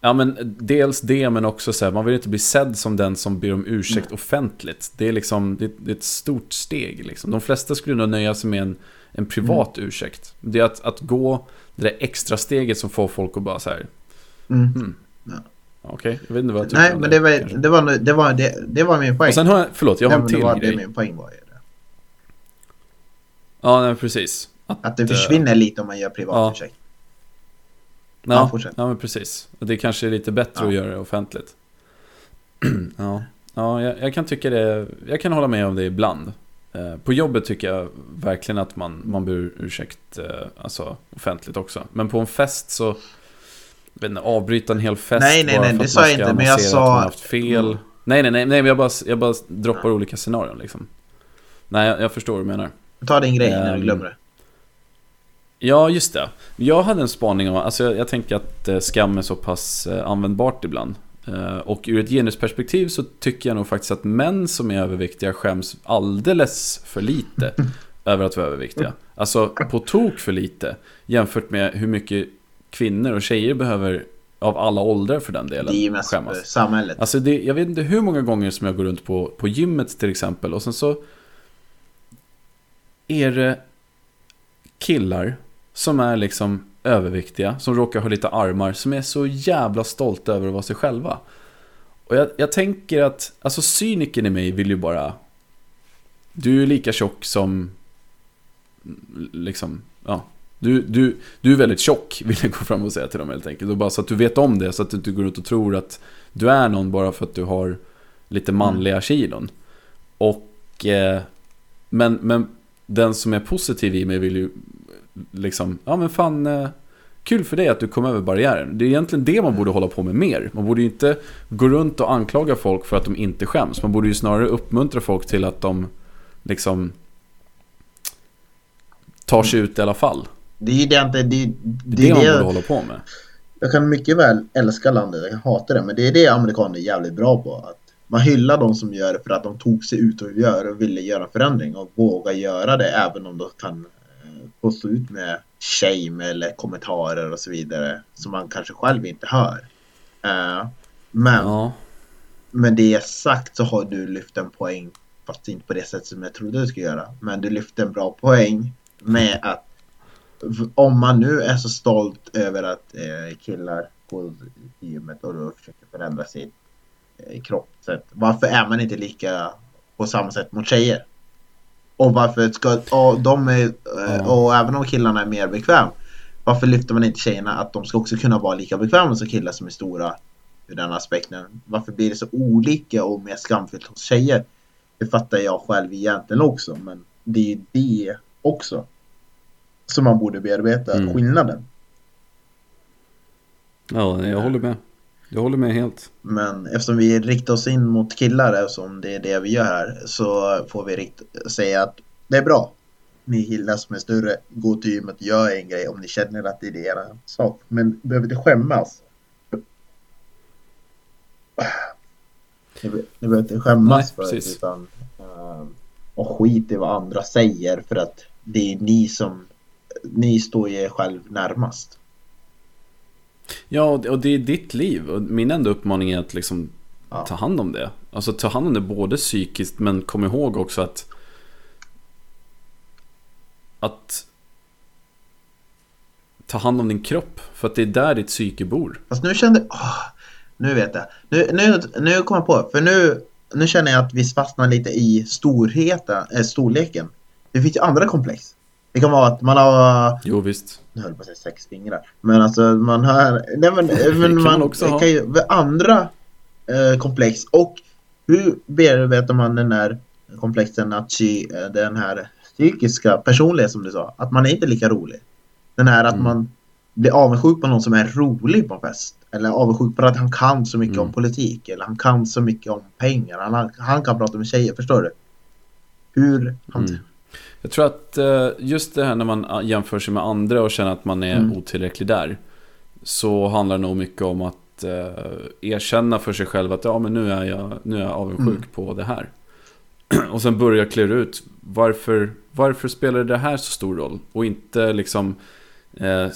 Ja men dels det men också så här, man vill inte bli sedd som den som ber om ursäkt offentligt. Det är liksom, det, det är ett stort steg liksom. De flesta skulle nog nöja sig med en, en privat ursäkt. Det är att, att gå det där extra steget som får folk att bara så här, Mm. Okej, jag vet inte vad jag Nej, men det var, kanske. det var, det var, det, det var min poäng. Och sen har jag, förlåt, jag har Nej, en men det till var grej. det min poäng var ju. det. Ja, nej, precis. Att det eh, försvinner lite om man gör privat ja. Ja, Ja, ja men precis. Och det kanske är lite bättre Ja. att göra det offentligt. ja, ja jag, jag kan tycka det. Jag kan hålla med om det ibland. Eh, På jobbet tycker jag verkligen att man, man ber ursäkt eh, alltså, offentligt också. Men på en fest så vet inte, avbryta en hel fest Nej, nej, nej, det sa jag inte, men jag annonsera att sa- man haft fel. Mm. Nej, nej, nej, nej, men jag bara, jag bara droppar olika scenarion liksom. Nej, jag, jag förstår vad du menar. Ta din grej innan Ehm, du glömmer det. Ja, just det. Jag hade en spaning om, alltså jag, jag tänker att eh, skam är så pass eh, användbart ibland. Eh, och ur ett genusperspektiv så tycker jag nog faktiskt att män som är överviktiga skäms alldeles för lite över att vara överviktiga. Alltså på tok för lite jämfört med hur mycket kvinnor och tjejer behöver av alla åldrar för den delen Det är ju mest skämmas. för samhället. Alltså det, jag vet inte hur många gånger som jag går runt på, på gymmet till exempel och sen så är det killar som är liksom överviktiga, som råkar ha lite armar, som är så jävla stolta över att vara sig själva. Och jag, jag tänker att, alltså cyniken i mig vill ju bara Du är lika tjock som Liksom, ja du, du, du är väldigt tjock, vill jag gå fram och säga till dem helt enkelt. Och bara så att du vet om det, så att du inte går ut och tror att du är någon bara för att du har lite manliga kilon. Och, eh, men, men den som är positiv i mig vill ju liksom, ja men fan, eh, kul för dig att du kom över barriären. Det är egentligen det man borde hålla på med mer. Man borde ju inte gå runt och anklaga folk för att de inte skäms. Man borde ju snarare uppmuntra folk till att de liksom tar sig ut i alla fall. Det är ju det inte, det, Det det, är det det, hålla på med. jag kan mycket väl älska landet, jag kan hata det, men det är det amerikaner är jävligt bra på. Att man hyllar de som gör det för att de tog sig ut och gör och ville göra förändring och våga göra det även om de kan eh, få stå ut med shame eller kommentarer och så vidare som man kanske själv inte hör. Eh, men Ja, med det sagt så har du lyft en poäng fast inte på det sätt som jag trodde du skulle göra. Men du lyfte en bra poäng med att om man nu är så stolt över att eh, killar går i gymmet och då försöker förändra sitt eh, kroppssätt. Varför är man inte lika på samma sätt mot tjejer? Och varför ska, och de är, eh, och även om killarna är mer bekväm varför lyfter man inte tjejerna att de ska också kunna vara lika bekväma som killar som är stora ur den aspekten. Varför blir det så olika och mer skamfyllt hos tjejer? Det fattar jag själv egentligen också, men det är ju det också som man borde bearbeta, Mm. skillnaden. ja jag håller med. Jag håller med helt. Men eftersom vi riktar oss in mot killar, eftersom det är det vi gör här, så får vi rikt- säga att det är bra. Ni killar som är större, gå till gymmet och gör en grej om ni känner att det är er sak. Men behöver inte skämmas. Ni, be- ni behöver inte skämmas Nej, för det, utan uh, och skit i vad andra säger för att det är ni som ni står ju er själv närmast. Ja, och det- är ditt liv. Och min enda uppmaning är att liksom Ja. ta hand om det. Alltså ta hand om det både psykiskt men kom ihåg också att att ta hand om din kropp. För att det är där ditt psyke bor. Fast nu kände åh, Nu vet jag. Nu, nu, nu kom jag på. För nu, nu känner jag att vi fastnar lite i storheten, äh, storleken. Det finns ju andra komplex. Det kan vara att man har... Jo, visst. Nu höll på att säga sex fingrar. Men alltså man har... Nej men, men man man också ha. kan ju... Andra eh, komplex. Och hur bearbetar man den här komplexen att eh, den här psykiska personlighet som du sa? Att man är inte lika rolig. Den här att Mm. man blir avundsjuk på någon som är rolig på en fest. Eller avundsjuk på att han kan så mycket Mm. om politik. Eller han kan så mycket om pengar. Han, han kan prata med tjejer, förstår du? Hur... Han, Mm. Jag tror att eh, just det här när man eh, jämför sig med andra och känner att man är Mm. otillräcklig där. Så handlar det nog mycket om att eh, erkänna för sig själv att ja men nu är jag, nu är jag avundsjuk Mm. på det här. Och sen börja klura ut varför, varför spelar det här så stor roll? Och inte liksom eh, eh,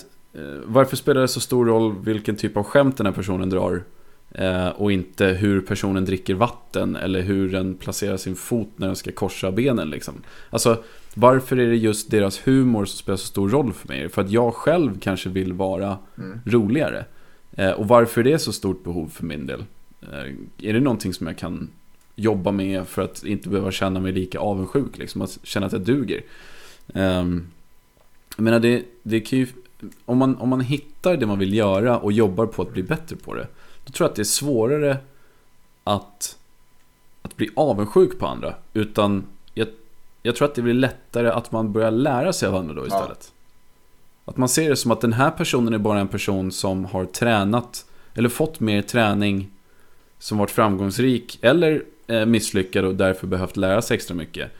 Varför spelar det så stor roll vilken typ av skämt den här personen drar? Eh, och inte hur personen dricker vatten eller hur den placerar sin fot när den ska korsa benen liksom. Alltså varför är det just deras humor som spelar så stor roll för mig? För att jag själv kanske vill vara Mm. roligare. Eh, och varför är det så stort behov för min del? Eh, är det någonting som jag kan jobba med för att inte behöva känna mig lika avundsjuk? Liksom, att känna att jag duger. Um, jag menar, det, det ju, om, man, om man hittar det man vill göra och jobbar på att bli bättre på det. Då tror jag att det är svårare att, att bli avundsjuk på andra. Utan jag, jag tror att det blir lättare att man börjar lära sig av andra då Ja. istället. Att man ser det som att den här personen är bara en person som har tränat eller fått mer träning som varit framgångsrik eller eh, misslyckad och därför behövt lära sig extra mycket.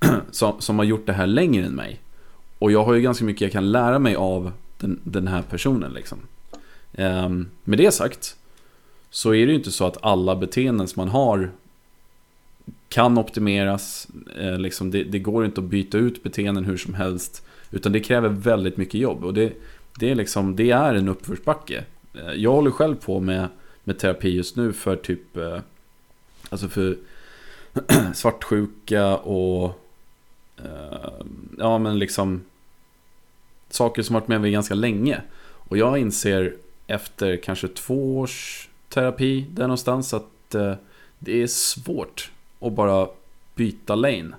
som, som har gjort det här längre än mig. Och jag har ju ganska mycket jag kan lära mig av den, den här personen liksom. Ehm, med det sagt så är det ju inte så att alla beteenden som man har kan optimeras. Eh, liksom det, det går inte att byta ut beteenden hur som helst. Utan det kräver väldigt mycket jobb. Och det, det, är, liksom, det är en uppförsbacke. Eh, jag håller själv på med, med terapi just nu för typ eh, Alltså för svartsjuka och eh, Ja men liksom Saker som varit med mig ganska länge. Och jag inser efter kanske två års terapi där någonstans att eh, det är svårt att bara byta lane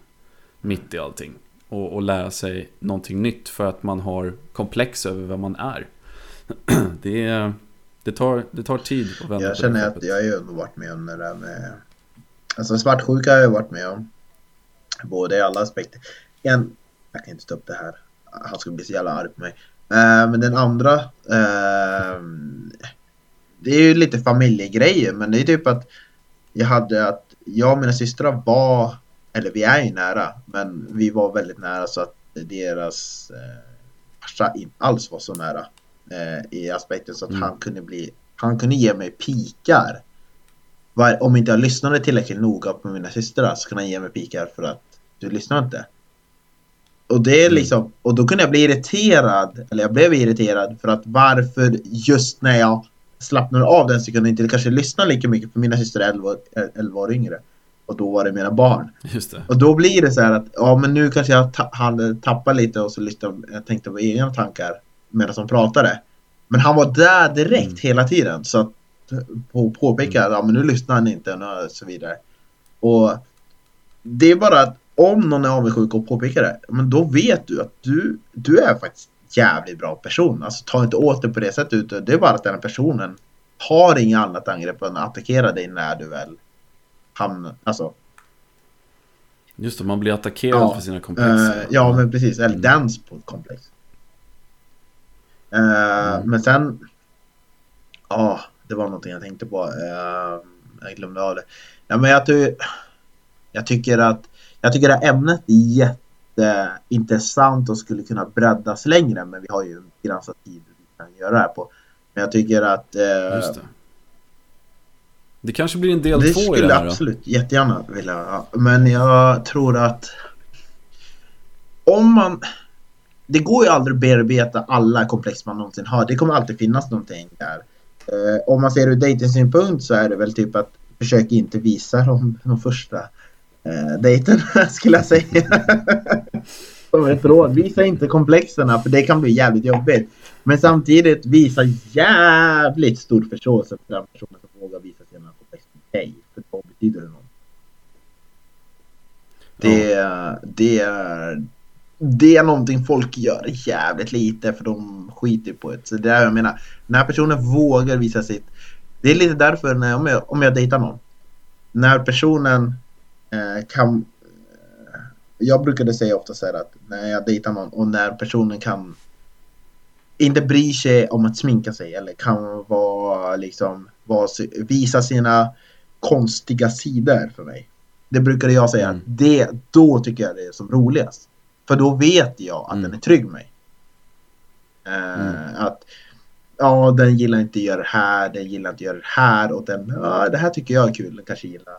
mitt i allting. Och, och lära sig någonting nytt för att man har komplex över vem man är. det, är det, tar, det tar tid att vända Jag känner att jag har ju varit med om det där med Alltså svartsjuka har jag varit med om Både i alla aspekter En Jag kan inte ta upp det här Han skulle bli så jävla arg på mig Eh, Men den andra eh, Det är ju lite familjegrejer men det är typ att Jag hade att Jag och mina systrar var Eller vi är ju nära Men vi var väldigt nära så att deras eh, farsa inte alls var så nära eh, I aspekten så att Mm. han kunde bli Han kunde ge mig pikar var, om inte jag lyssnade tillräckligt noga på mina systrar så kan han ge mig pikar för att du lyssnar inte. Och det är Mm. liksom, och då kunde jag bli irriterad, eller jag blev irriterad för att varför just när jag slappnade av den sekunden inte kanske lyssna lika mycket för mina systrar är 11, år- 11 år yngre. Och då var det mina barn. Just det. Och då blir det så här att, ja men nu kanske jag ta- tappar lite och så lyssnade, jag tänkte på egna tankar medan de pratade. Men han var där direkt Mm. hela tiden så att på påpeka att ja, men nu lyssnar han inte och så vidare. Och det är bara att om någon är avundsjuk och påpekar det, men då vet du att du, du är faktiskt jävligt bra person. Alltså ta inte åt det på det sättet det är bara att den här personen har inget annat angrepp än att attackera dig när du väl hamnar, alltså Just det, man blir attackerad Ja, för sina komplex. Eh, ja men precis, eller Mm. dans på ett komplex. Eh, Mm. Men sen, ja det var någonting jag tänkte på. Eh, jag glömde av det. Ja, men jag, ty jag tycker att jag tycker att ämnet är jätteintressant och skulle kunna breddas längre men vi har ju en begränsad tid vi kan göra det här på. Men jag tycker att eh, det. Det kanske blir en del det två i det här då. absolut jättegärna vilja ja. Men jag tror att om man Det går ju aldrig att bearbeta alla komplex man någonsin har. Det kommer alltid finnas någonting där. Eh, om man ser det ur dejtingsynpunkt så är det väl typ att försök inte visa dem de första eh, dejten skulle jag säga. Som ett råd. Visa inte komplexerna för det kan bli jävligt jobbigt. Men samtidigt visa jävligt stor förståelse för den personen som vågar visa sina komplex till dig. För då betyder det något. Det, det är det är någonting folk gör jävligt lite för de skiter på det. Så det är jag menar. När personen vågar visa sitt. Det är lite därför när om, jag, om jag dejtar någon. När personen kan. Eh, jag brukade säga ofta så här att när jag dejtar någon och när personen kan. Inte bryr sig om att sminka sig eller kan vara liksom. Vara, visa sina konstiga sidor för mig. Det brukade jag säga. Mm. Det, då tycker jag det är som roligast. För då vet jag att mm. den är trygg med mig. Uh, mm. Att ja, den gillar inte att göra det här, den gillar inte att göra det här och den, ja, det här tycker jag är kul. Den kanske gillar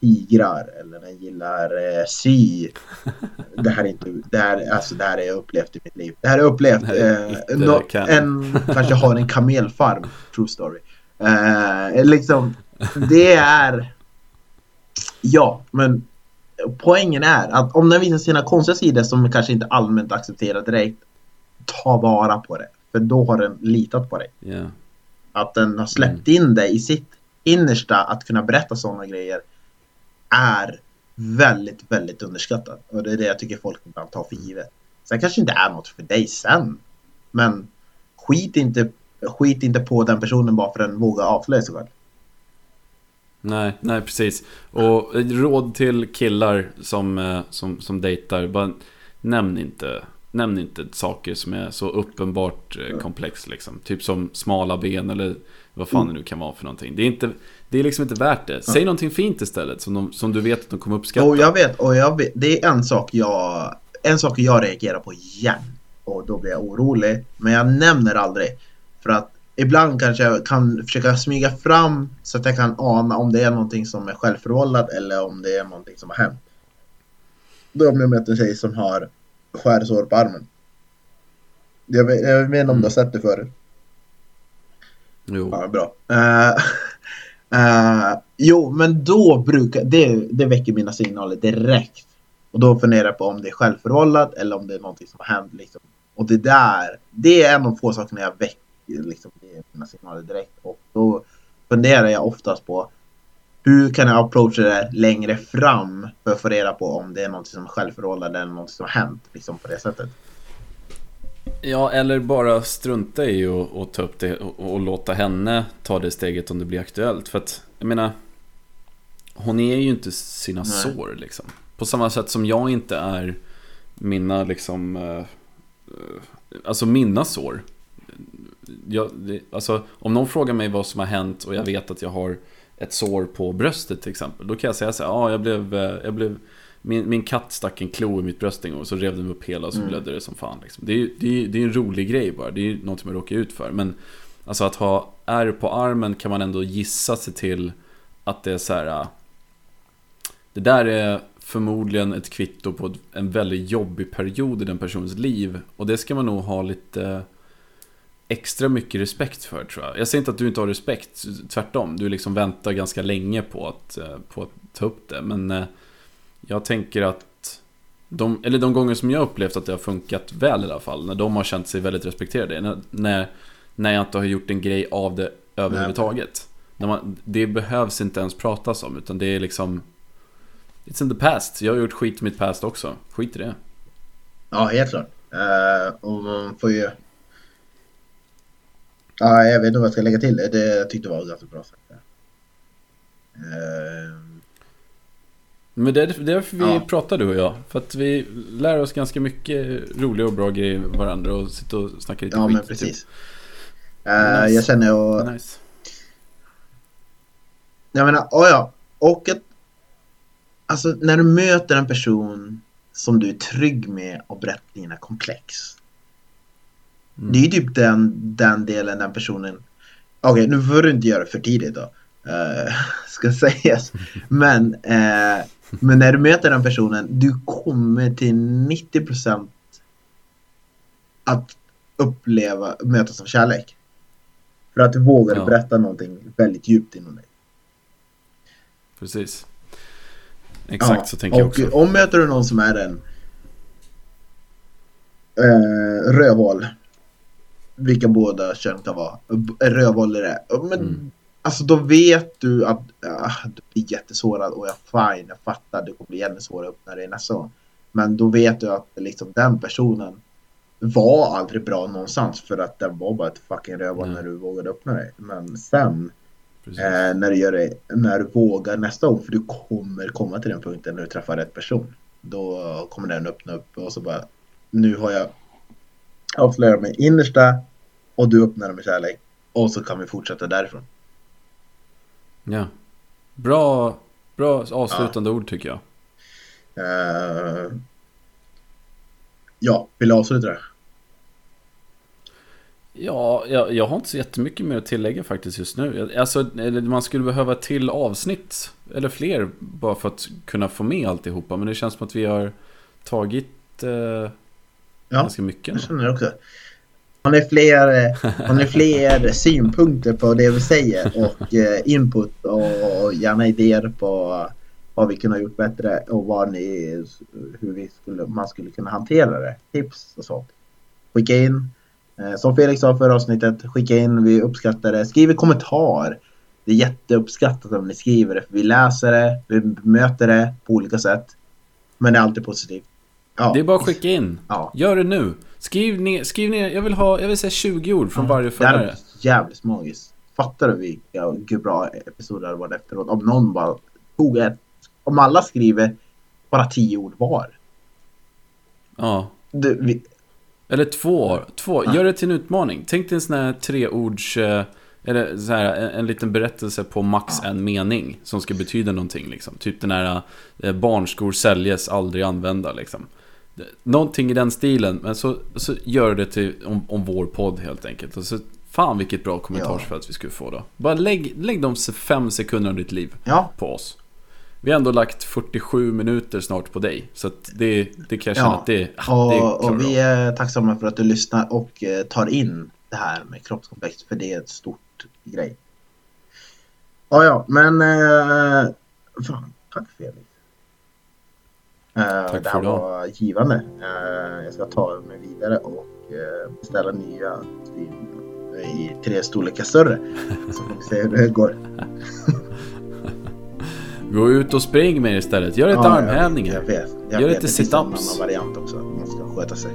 tigrar eller den gillar uh, sy. det här är inte, det här, alltså det här är jag upplevt i mitt liv. Det här är upplevt. Uh, no, en kanske har en kamelfarm, true story. Uh, liksom, det är, ja, men poängen är att om den visar sina konstiga sidor som kanske inte allmänt accepterar direkt, ta vara på det. För då har den litat på dig. Yeah. Att den har släppt mm. in dig i sitt innersta att kunna berätta sådana grejer är väldigt, väldigt underskattat. Och det är det jag tycker folk ibland tar för givet. Sen kanske inte är något för dig sen. Men skit inte, skit inte på den personen bara för att den vågar avslöja sig själv. Nej, nej precis. Och råd till killar som, eh, som, som dejtar. Bara nämn inte, nämn inte saker som är så uppenbart eh, komplex. Liksom. Typ som smala ben eller vad fan mm. det nu kan vara för någonting. Det är, inte, det är liksom inte värt det. Säg ja. någonting fint istället som, de, som du vet att de kommer uppskatta. Och jag vet, och jag vet, det är en sak jag, en sak jag reagerar på igen. Och då blir jag orolig. Men jag nämner aldrig. För att ibland kanske jag kan försöka smyga fram så att jag kan ana om det är någonting som är självförvållat eller om det är någonting som har hänt. Då om jag möter en tjej som har skärsår på armen. Jag vet, jag vet inte om du har sett det förut? Jo. Ja, bra. Uh, uh, jo, men då brukar det, det väcker mina signaler direkt. Och då funderar jag på om det är självförvållat eller om det är någonting som har hänt. Liksom. Och det där, det är en av få saker jag väcker liksom mina signaler direkt. Och då funderar jag oftast på hur kan jag approacha det längre fram för att få reda på om det är någonting som är självförvållat eller någonting som har hänt liksom på det sättet. Ja, eller bara strunta i och, och ta upp det och, och, låta henne ta det steget om det blir aktuellt. För att, jag menar, hon är ju inte sina Nej. sår liksom. På samma sätt som jag inte är mina liksom, uh, alltså mina sår jag, alltså, om någon frågar mig vad som har hänt och jag vet att jag har ett sår på bröstet till exempel. Då kan jag säga så här, ja jag blev, eh, jag blev min, min katt stack en klo i mitt bröst en gång och så rev den upp hela och så mm. blödde det som fan. Liksom. Det, är, det, är, det är en rolig grej bara, det är något man råkar ut för. Men alltså att ha ärr på armen kan man ändå gissa sig till att det är så här. Eh, det där är förmodligen ett kvitto på en väldigt jobbig period i den personens liv. Och det ska man nog ha lite extra mycket respekt för tror jag. Jag säger inte att du inte har respekt, tvärtom. Du liksom väntar ganska länge på att, eh, på att ta upp det. Men jag tänker att de, eller de gånger som jag upplevt att det har funkat väl i alla fall, när de har känt sig väldigt respekterade. När, när, när jag inte har gjort en grej av det överhuvudtaget. När man, det behövs inte ens pratas om, utan det är liksom It's in the past. Jag har gjort skit i mitt past också. Skit i det. Ja, helt klart. Uh, och man får ju Ja, jag vet inte vad jag ska lägga till. Det jag tyckte var ganska bra sagt. Uh... Men det är därför vi ja. pratar du och jag. För att vi lär oss ganska mycket roliga och bra grejer varandra och sitter och snackar lite ja, skit. Ja, men precis. Typ. Uh, nice. Jag känner och... Nice. Jag menar, oh ja. Och att... Alltså, när du möter en person som du är trygg med och berättningen är komplex. Mm. Det är typ den, den delen, den personen. Okej, okay, nu får du inte göra det för tidigt då. Uh, ska sägas. Men, uh, men när du möter den personen, du kommer till 90% att uppleva, mötas av kärlek. För att du vågar ja. berätta någonting väldigt djupt inom dig. Precis. Exakt ja, så tänker jag också. Om möter du någon som är en eh, rövhål vilka båda kön kan vara. Rövhål är det. Men mm. Alltså då vet du att ah, du blir jättesårad och jag fine, jag fattar, det kommer bli ännu svårare upp när det är nästa gång. Men då vet du att liksom den personen var aldrig bra någonstans för att den var bara ett fucking rövhål när du vågade öppna dig. Men sen eh, när du gör det, när du vågar nästa gång, för du kommer komma till den punkten när du träffar rätt person. Då kommer den öppna upp och så bara nu har jag avslöjat mig innersta och du öppnar med kärlek och så kan vi fortsätta därifrån. Ja. Bra, bra avslutande ord tycker jag. Eh, ja, vill du avsluta det? Ja, jag, jag har inte så jättemycket mer att tillägga faktiskt just nu. Alltså, man skulle behöva ett till avsnitt, eller fler, bara för att kunna få med alltihopa. Men det känns som att vi har tagit eh, Ja, ganska mycket. jag ändå. känner det också. Har ni fler, har ni fler synpunkter på det vi säger och eh, input och gärna idéer på vad vi kunde ha gjort bättre och vad ni, hur vi skulle, man skulle kunna hantera det. Tips och sånt. Skicka in. Eh, Som Felix sa förra avsnittet, skicka in, vi uppskattar det. Skriv en kommentar. Det är jätteuppskattat om ni skriver det, för vi läser det, vi möter det på olika sätt. Men det är alltid positivt. Ja, Det är bara att skicka in. ja. Gör det nu. Skriv ner, skriv ner jag vill ha, jag vill säga 20 ord från varje Det här är följare. jävligt magiskt. Fattar du vilka hur bra episoder det hade varit efteråt? Om någon bara tog ett... Om alla skriver bara tio ord var. Ja. Du, vi, Eller två, två. Ja. Gör det till en utmaning. Tänk dig en sån här treords... eh, Eller så här, en, en liten berättelse på max en mening som ska betyda någonting liksom. Typ den här eh, barnskor säljes, aldrig använda liksom. Någonting i den stilen, men så, så gör det till om, om vår podd helt enkelt. Och så, fan vilket bra kommentarsfält vi skulle få då. Bara lägg, lägg de fem sekunderna av ditt liv ja, på oss. Vi har ändå lagt 47 minuter snart på dig. Så det, det kan jag känna Ja. att det, ah, det och, vi är tacksamma för att du lyssnar och eh, tar in det här med kroppskomplex. För det är ett stort grej. Ja, ja, men... Eh, fan, tack Felix. Eh, Tack det här var givande. Eh, jag ska ta mig vidare och eh, beställa nya i, i tre storlekar större. Så får vi se hur det går. Gå ut och spring med istället. Gör lite Ja, armhävningar. Jag vet. Jag Gör vet. lite sit-ups. variant också. Man ska sköta sig.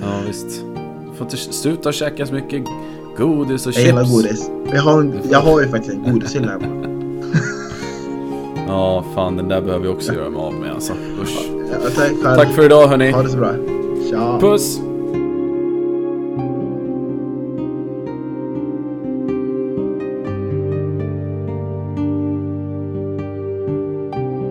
Ja, visst. Du får inte sluta käka så mycket godis och Jag gillar chips. godis. Jag har, en, jag har ju faktiskt en godishylla hemma. Ja, fan den där behöver vi också göra mig av med alltså. Usch. Tack, för idag hörni. Ha det så bra. Tja. Puss!